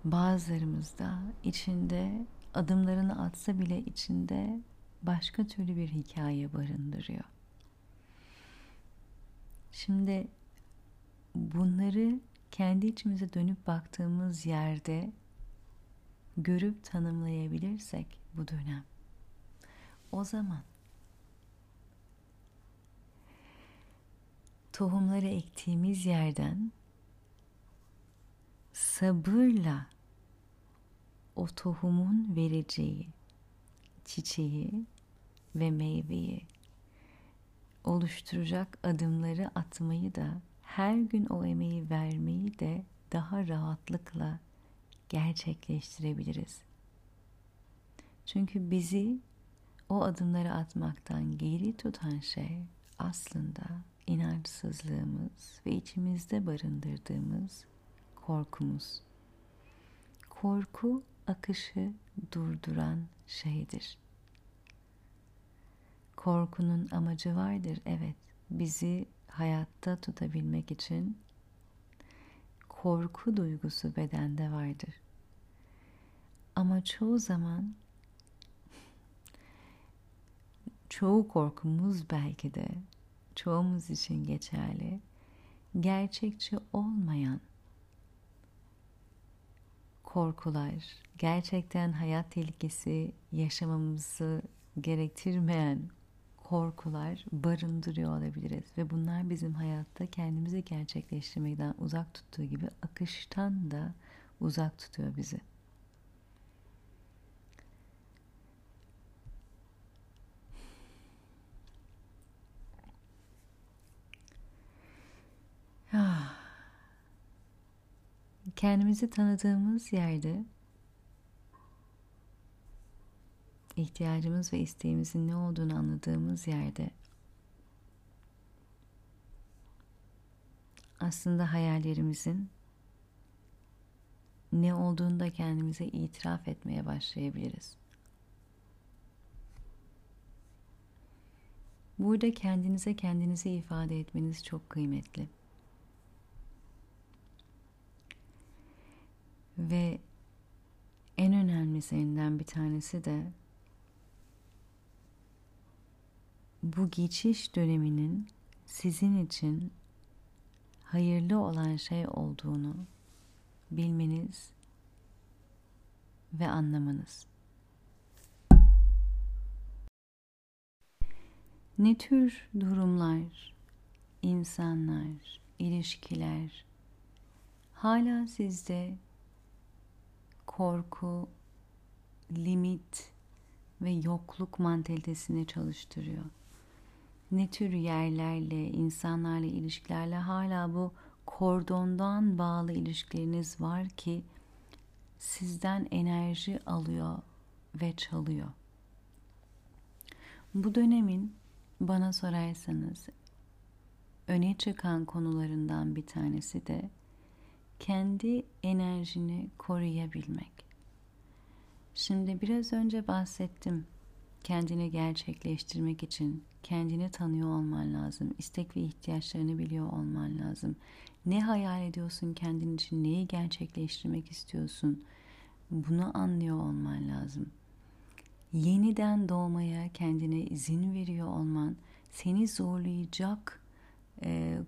A: Bazılarımız da içinde adımlarını atsa bile içinde başka türlü bir hikaye barındırıyor. Şimdi bunları kendi içimize dönüp baktığımız yerde görüp tanımlayabilirsek bu dönem o zaman tohumları ektiğimiz yerden sabırla o tohumun vereceği çiçeği ve meyveyi oluşturacak adımları atmayı da her gün o emeği vermeyi de daha rahatlıkla gerçekleştirebiliriz. Çünkü bizi o adımları atmaktan geri tutan şey aslında inançsızlığımız ve içimizde barındırdığımız korkumuz. Korku akışı durduran şeydir. Korkunun amacı vardır evet. Bizi hayatta tutabilmek için korku duygusu bedende vardır. Ama çoğu zaman çoğu korkumuz belki de çoğumuz için geçerli. Gerçekçi olmayan korkular, gerçekten hayat tehlikesi yaşamamızı gerektirmeyen korkular barındırıyor olabiliriz ve bunlar bizim hayatta kendimizi gerçekleştirmekten uzak tuttuğu gibi akıştan da uzak tutuyor bizi. Kendimizi tanıdığımız yerde ihtiyacımız ve isteğimizin ne olduğunu anladığımız yerde aslında hayallerimizin ne olduğunu da kendimize itiraf etmeye başlayabiliriz. Burada kendinize kendinize ifade etmeniz çok kıymetli. Ve en önemlisinden bir tanesi de bu geçiş döneminin sizin için hayırlı olan şey olduğunu bilmeniz ve anlamanız. Ne tür durumlar, insanlar, ilişkiler hala sizde korku, limit ve yokluk mantalitesini çalıştırıyor? ne tür yerlerle, insanlarla, ilişkilerle hala bu kordondan bağlı ilişkileriniz var ki sizden enerji alıyor ve çalıyor. Bu dönemin bana sorarsanız öne çıkan konularından bir tanesi de kendi enerjini koruyabilmek. Şimdi biraz önce bahsettim. Kendini gerçekleştirmek için kendini tanıyor olman lazım. İstek ve ihtiyaçlarını biliyor olman lazım. Ne hayal ediyorsun kendin için, neyi gerçekleştirmek istiyorsun? Bunu anlıyor olman lazım. Yeniden doğmaya kendine izin veriyor olman, seni zorlayacak e,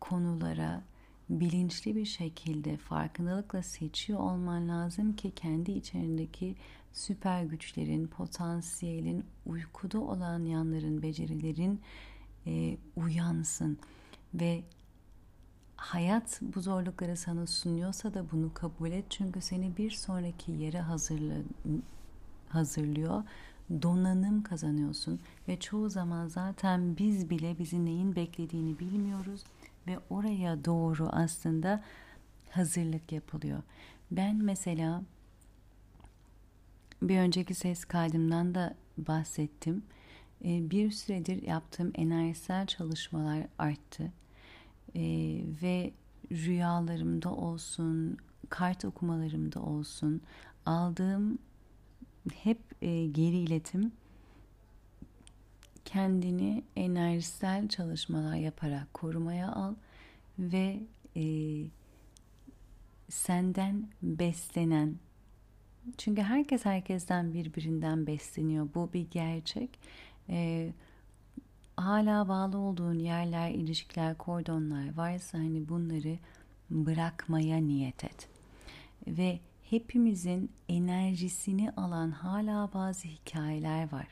A: konulara bilinçli bir şekilde farkındalıkla seçiyor olman lazım ki kendi içerindeki süper güçlerin, potansiyelin, uykuda olan yanların, becerilerin e, uyansın. Ve hayat bu zorlukları sana sunuyorsa da bunu kabul et. Çünkü seni bir sonraki yere hazırla, hazırlıyor. Donanım kazanıyorsun. Ve çoğu zaman zaten biz bile bizi neyin beklediğini bilmiyoruz ve oraya doğru aslında hazırlık yapılıyor. Ben mesela bir önceki ses kaydımdan da bahsettim. Ee, bir süredir yaptığım enerjisel çalışmalar arttı. Ee, ve rüyalarımda olsun, kart okumalarımda olsun aldığım hep e, geri iletim kendini enerjisel çalışmalar yaparak korumaya al ve e, senden beslenen çünkü herkes herkesten birbirinden besleniyor. Bu bir gerçek. Ee, hala bağlı olduğun yerler, ilişkiler, kordonlar varsa hani bunları bırakmaya niyet et. Ve hepimizin enerjisini alan hala bazı hikayeler var.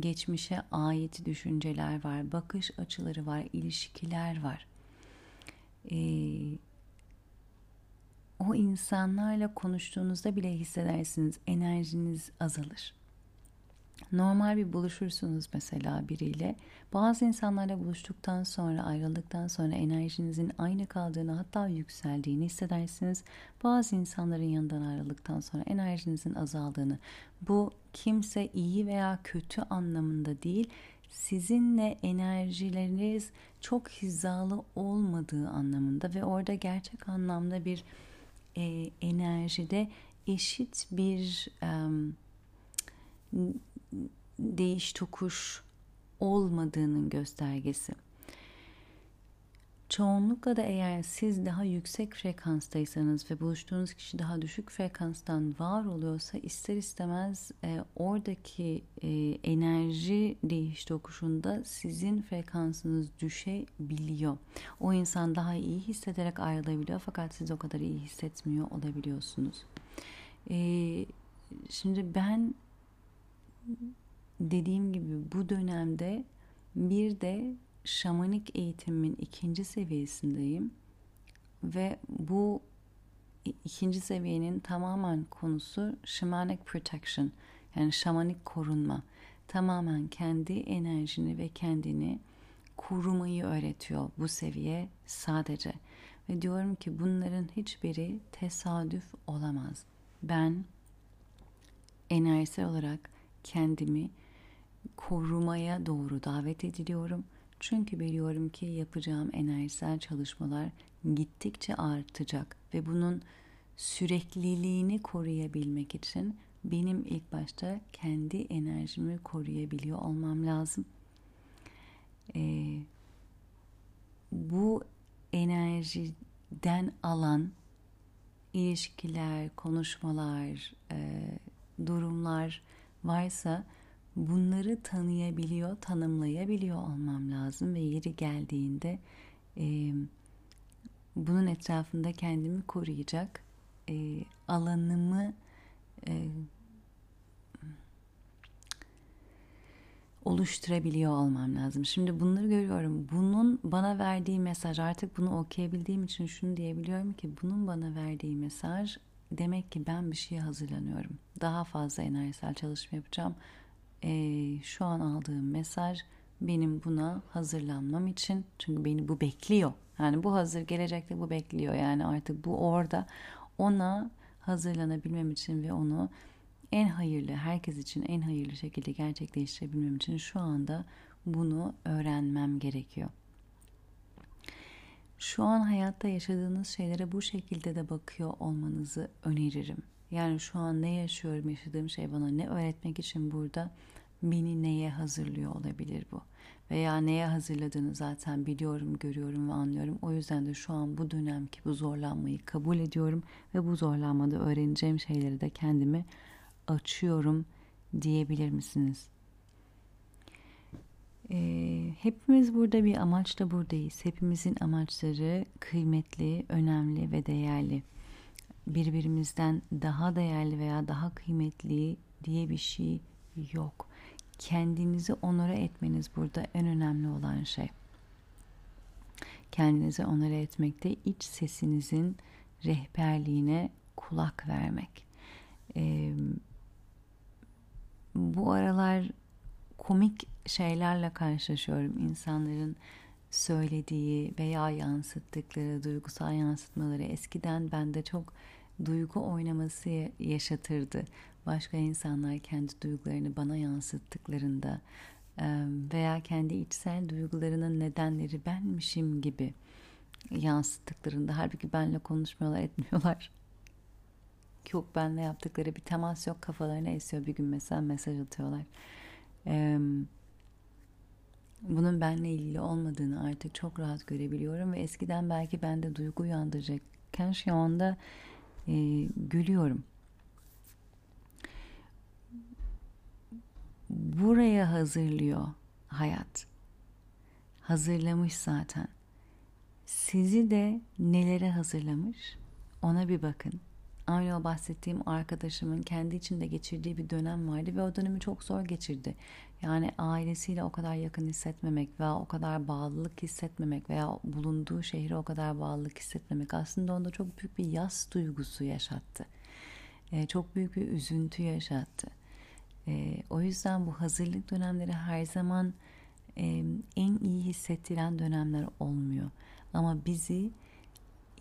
A: Geçmişe ait düşünceler var, bakış açıları var, ilişkiler var. Ee, o insanlarla konuştuğunuzda bile hissedersiniz enerjiniz azalır. Normal bir buluşursunuz mesela biriyle. Bazı insanlarla buluştuktan sonra, ayrıldıktan sonra enerjinizin aynı kaldığını hatta yükseldiğini hissedersiniz. Bazı insanların yanından ayrıldıktan sonra enerjinizin azaldığını. Bu kimse iyi veya kötü anlamında değil, sizinle enerjileriniz çok hizalı olmadığı anlamında ve orada gerçek anlamda bir e, enerjide eşit bir e, değiş tokuş olmadığının göstergesi. Çoğunlukla da eğer siz daha yüksek frekanstaysanız ve buluştuğunuz kişi daha düşük frekanstan var oluyorsa ister istemez e, oradaki e, enerji değiş tokuşunda sizin frekansınız düşebiliyor. O insan daha iyi hissederek ayrılabiliyor fakat siz o kadar iyi hissetmiyor olabiliyorsunuz. E, şimdi ben dediğim gibi bu dönemde bir de şamanik eğitimin ikinci seviyesindeyim ve bu ikinci seviyenin tamamen konusu shamanic protection yani şamanik korunma. Tamamen kendi enerjini ve kendini korumayı öğretiyor bu seviye sadece. Ve diyorum ki bunların hiçbiri tesadüf olamaz. Ben enerjisel olarak kendimi korumaya doğru davet ediliyorum. Çünkü biliyorum ki yapacağım enerjisel çalışmalar gittikçe artacak ve bunun sürekliliğini koruyabilmek için benim ilk başta kendi enerjimi koruyabiliyor olmam lazım. Ee, bu enerjiden alan ilişkiler, konuşmalar, e, durumlar varsa bunları tanıyabiliyor, tanımlayabiliyor olmam lazım ve yeri geldiğinde e, bunun etrafında kendimi koruyacak e, alanımı e, oluşturabiliyor olmam lazım. Şimdi bunları görüyorum. Bunun bana verdiği mesaj artık bunu okuyabildiğim için şunu diyebiliyorum ki bunun bana verdiği mesaj demek ki ben bir şeye hazırlanıyorum. Daha fazla enerjisel çalışma yapacağım e, şu an aldığım mesaj benim buna hazırlanmam için çünkü beni bu bekliyor. Yani bu hazır gelecekte bu bekliyor. Yani artık bu orada ona hazırlanabilmem için ve onu en hayırlı, herkes için en hayırlı şekilde gerçekleştirebilmem için şu anda bunu öğrenmem gerekiyor. Şu an hayatta yaşadığınız şeylere bu şekilde de bakıyor olmanızı öneririm. Yani şu an ne yaşıyorum, yaşadığım şey bana ne öğretmek için burada beni neye hazırlıyor olabilir bu? Veya neye hazırladığını zaten biliyorum, görüyorum ve anlıyorum. O yüzden de şu an bu dönemki bu zorlanmayı kabul ediyorum ve bu zorlanmada öğreneceğim şeyleri de kendimi açıyorum diyebilir misiniz? Ee, hepimiz burada bir amaçla buradayız. Hepimizin amaçları kıymetli, önemli ve değerli birbirimizden daha değerli veya daha kıymetli diye bir şey yok. Kendinizi onora etmeniz burada en önemli olan şey. Kendinizi onora etmekte iç sesinizin rehberliğine kulak vermek. Ee, bu aralar komik şeylerle karşılaşıyorum. insanların söylediği veya yansıttıkları duygusal yansıtmaları eskiden bende çok duygu oynaması yaşatırdı. Başka insanlar kendi duygularını bana yansıttıklarında veya kendi içsel duygularının nedenleri benmişim gibi yansıttıklarında halbuki benle konuşmuyorlar etmiyorlar. Yok benle yaptıkları bir temas yok kafalarına esiyor bir gün mesela mesaj atıyorlar. Bunun benle ilgili olmadığını artık çok rahat görebiliyorum ve eskiden belki bende duygu uyandıracakken şu anda e, gülüyorum. Buraya hazırlıyor hayat. Hazırlamış zaten. Sizi de nelere hazırlamış ona bir bakın. Aynı o bahsettiğim arkadaşımın kendi içinde geçirdiği bir dönem vardı ve o dönemi çok zor geçirdi. Yani ailesiyle o kadar yakın hissetmemek veya o kadar bağlılık hissetmemek veya bulunduğu şehre o kadar bağlılık hissetmemek aslında onda çok büyük bir yas duygusu yaşattı. Ee, çok büyük bir üzüntü yaşattı. E, o yüzden bu hazırlık dönemleri her zaman e, en iyi hissettiren dönemler olmuyor. Ama bizi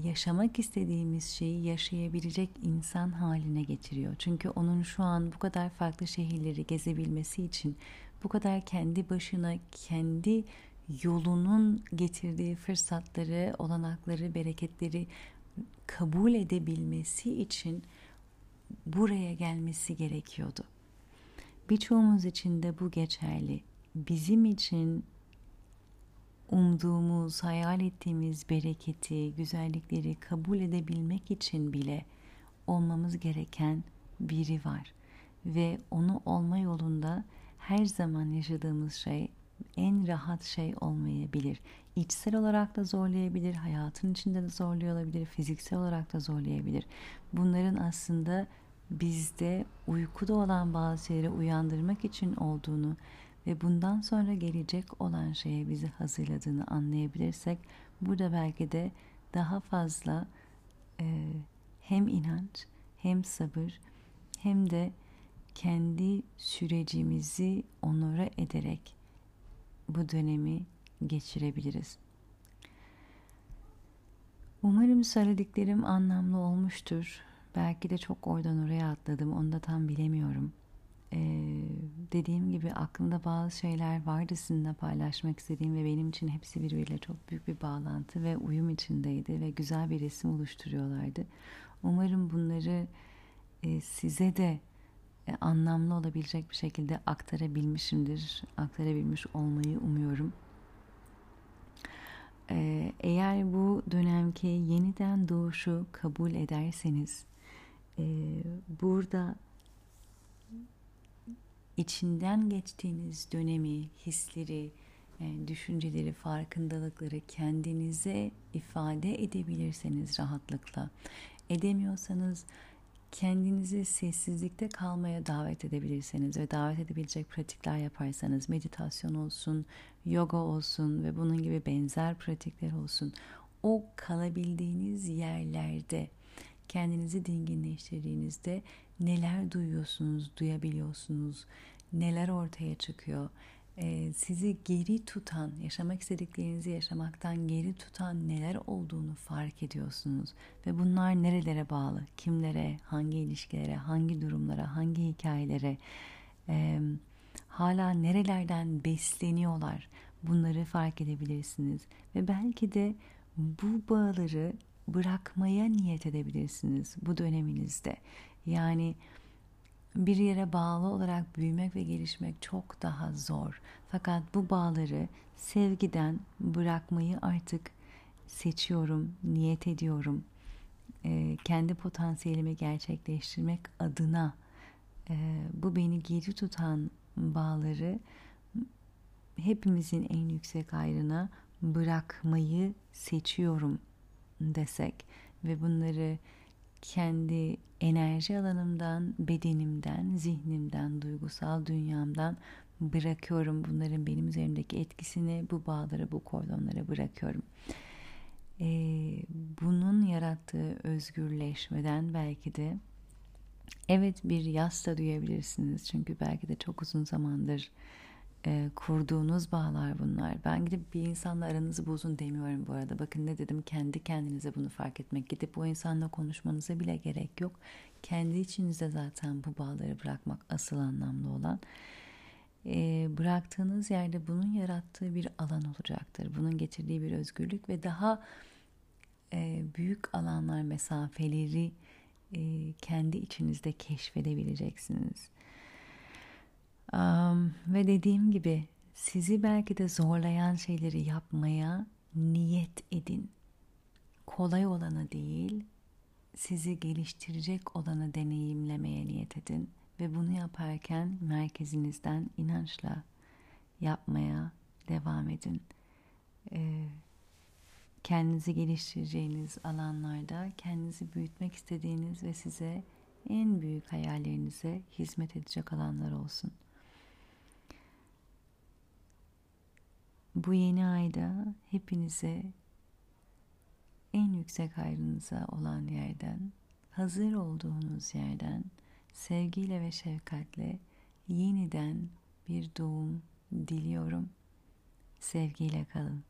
A: yaşamak istediğimiz şeyi yaşayabilecek insan haline getiriyor. Çünkü onun şu an bu kadar farklı şehirleri gezebilmesi için bu kadar kendi başına kendi yolunun getirdiği fırsatları, olanakları, bereketleri kabul edebilmesi için buraya gelmesi gerekiyordu. Birçoğumuz için de bu geçerli. Bizim için umduğumuz, hayal ettiğimiz bereketi, güzellikleri kabul edebilmek için bile olmamız gereken biri var. Ve onu olma yolunda her zaman yaşadığımız şey en rahat şey olmayabilir. İçsel olarak da zorlayabilir, hayatın içinde de zorluyor olabilir, fiziksel olarak da zorlayabilir. Bunların aslında bizde uykuda olan bazı şeyleri uyandırmak için olduğunu ve bundan sonra gelecek olan şeye bizi hazırladığını anlayabilirsek burada belki de daha fazla e, hem inanç hem sabır hem de kendi sürecimizi onora ederek bu dönemi geçirebiliriz. Umarım söylediklerim anlamlı olmuştur. Belki de çok oradan oraya atladım. Onu da tam bilemiyorum. Ee, dediğim gibi aklımda bazı şeyler vardı sizinle paylaşmak istediğim ve benim için hepsi birbiriyle çok büyük bir bağlantı ve uyum içindeydi ve güzel bir resim oluşturuyorlardı. Umarım bunları e, size de e, anlamlı olabilecek bir şekilde aktarabilmişimdir. Aktarabilmiş olmayı umuyorum. E, eğer bu dönemki yeniden doğuşu kabul ederseniz e, burada içinden geçtiğiniz dönemi, hisleri, düşünceleri, farkındalıkları kendinize ifade edebilirseniz rahatlıkla, edemiyorsanız kendinizi sessizlikte kalmaya davet edebilirseniz ve davet edebilecek pratikler yaparsanız meditasyon olsun, yoga olsun ve bunun gibi benzer pratikler olsun. O kalabildiğiniz yerlerde kendinizi dinginleştirdiğinizde neler duyuyorsunuz, duyabiliyorsunuz, neler ortaya çıkıyor e, sizi geri tutan, yaşamak istediklerinizi yaşamaktan geri tutan neler olduğunu fark ediyorsunuz. Ve bunlar nerelere bağlı, kimlere, hangi ilişkilere, hangi durumlara, hangi hikayelere, e, hala nerelerden besleniyorlar bunları fark edebilirsiniz. Ve belki de bu bağları bırakmaya niyet edebilirsiniz bu döneminizde. Yani bir yere bağlı olarak büyümek ve gelişmek çok daha zor. Fakat bu bağları sevgiden bırakmayı artık seçiyorum, niyet ediyorum. E, kendi potansiyelimi gerçekleştirmek adına e, bu beni geri tutan bağları hepimizin en yüksek ayrına bırakmayı seçiyorum desek ve bunları kendi enerji alanımdan, bedenimden, zihnimden, duygusal dünyamdan bırakıyorum. Bunların benim üzerimdeki etkisini bu bağlara, bu kordonlara bırakıyorum. Ee, bunun yarattığı özgürleşmeden belki de evet bir yas da duyabilirsiniz. Çünkü belki de çok uzun zamandır e, kurduğunuz bağlar bunlar. Ben gidip bir insanla aranızı bozun demiyorum bu arada. Bakın ne dedim kendi kendinize bunu fark etmek. Gidip bu insanla konuşmanıza bile gerek yok. Kendi içinizde zaten bu bağları bırakmak asıl anlamlı olan. E, bıraktığınız yerde bunun yarattığı bir alan olacaktır. Bunun getirdiği bir özgürlük ve daha e, büyük alanlar mesafeleri e, kendi içinizde keşfedebileceksiniz. Um, ve dediğim gibi sizi belki de zorlayan şeyleri yapmaya niyet edin. Kolay olana değil, sizi geliştirecek olanı deneyimlemeye niyet edin ve bunu yaparken merkezinizden inançla yapmaya devam edin. Ee, kendinizi geliştireceğiniz alanlarda kendinizi büyütmek istediğiniz ve size en büyük hayallerinize hizmet edecek alanlar olsun. Bu yeni ayda hepinize en yüksek hayrınıza olan yerden, hazır olduğunuz yerden sevgiyle ve şefkatle yeniden bir doğum diliyorum. Sevgiyle kalın.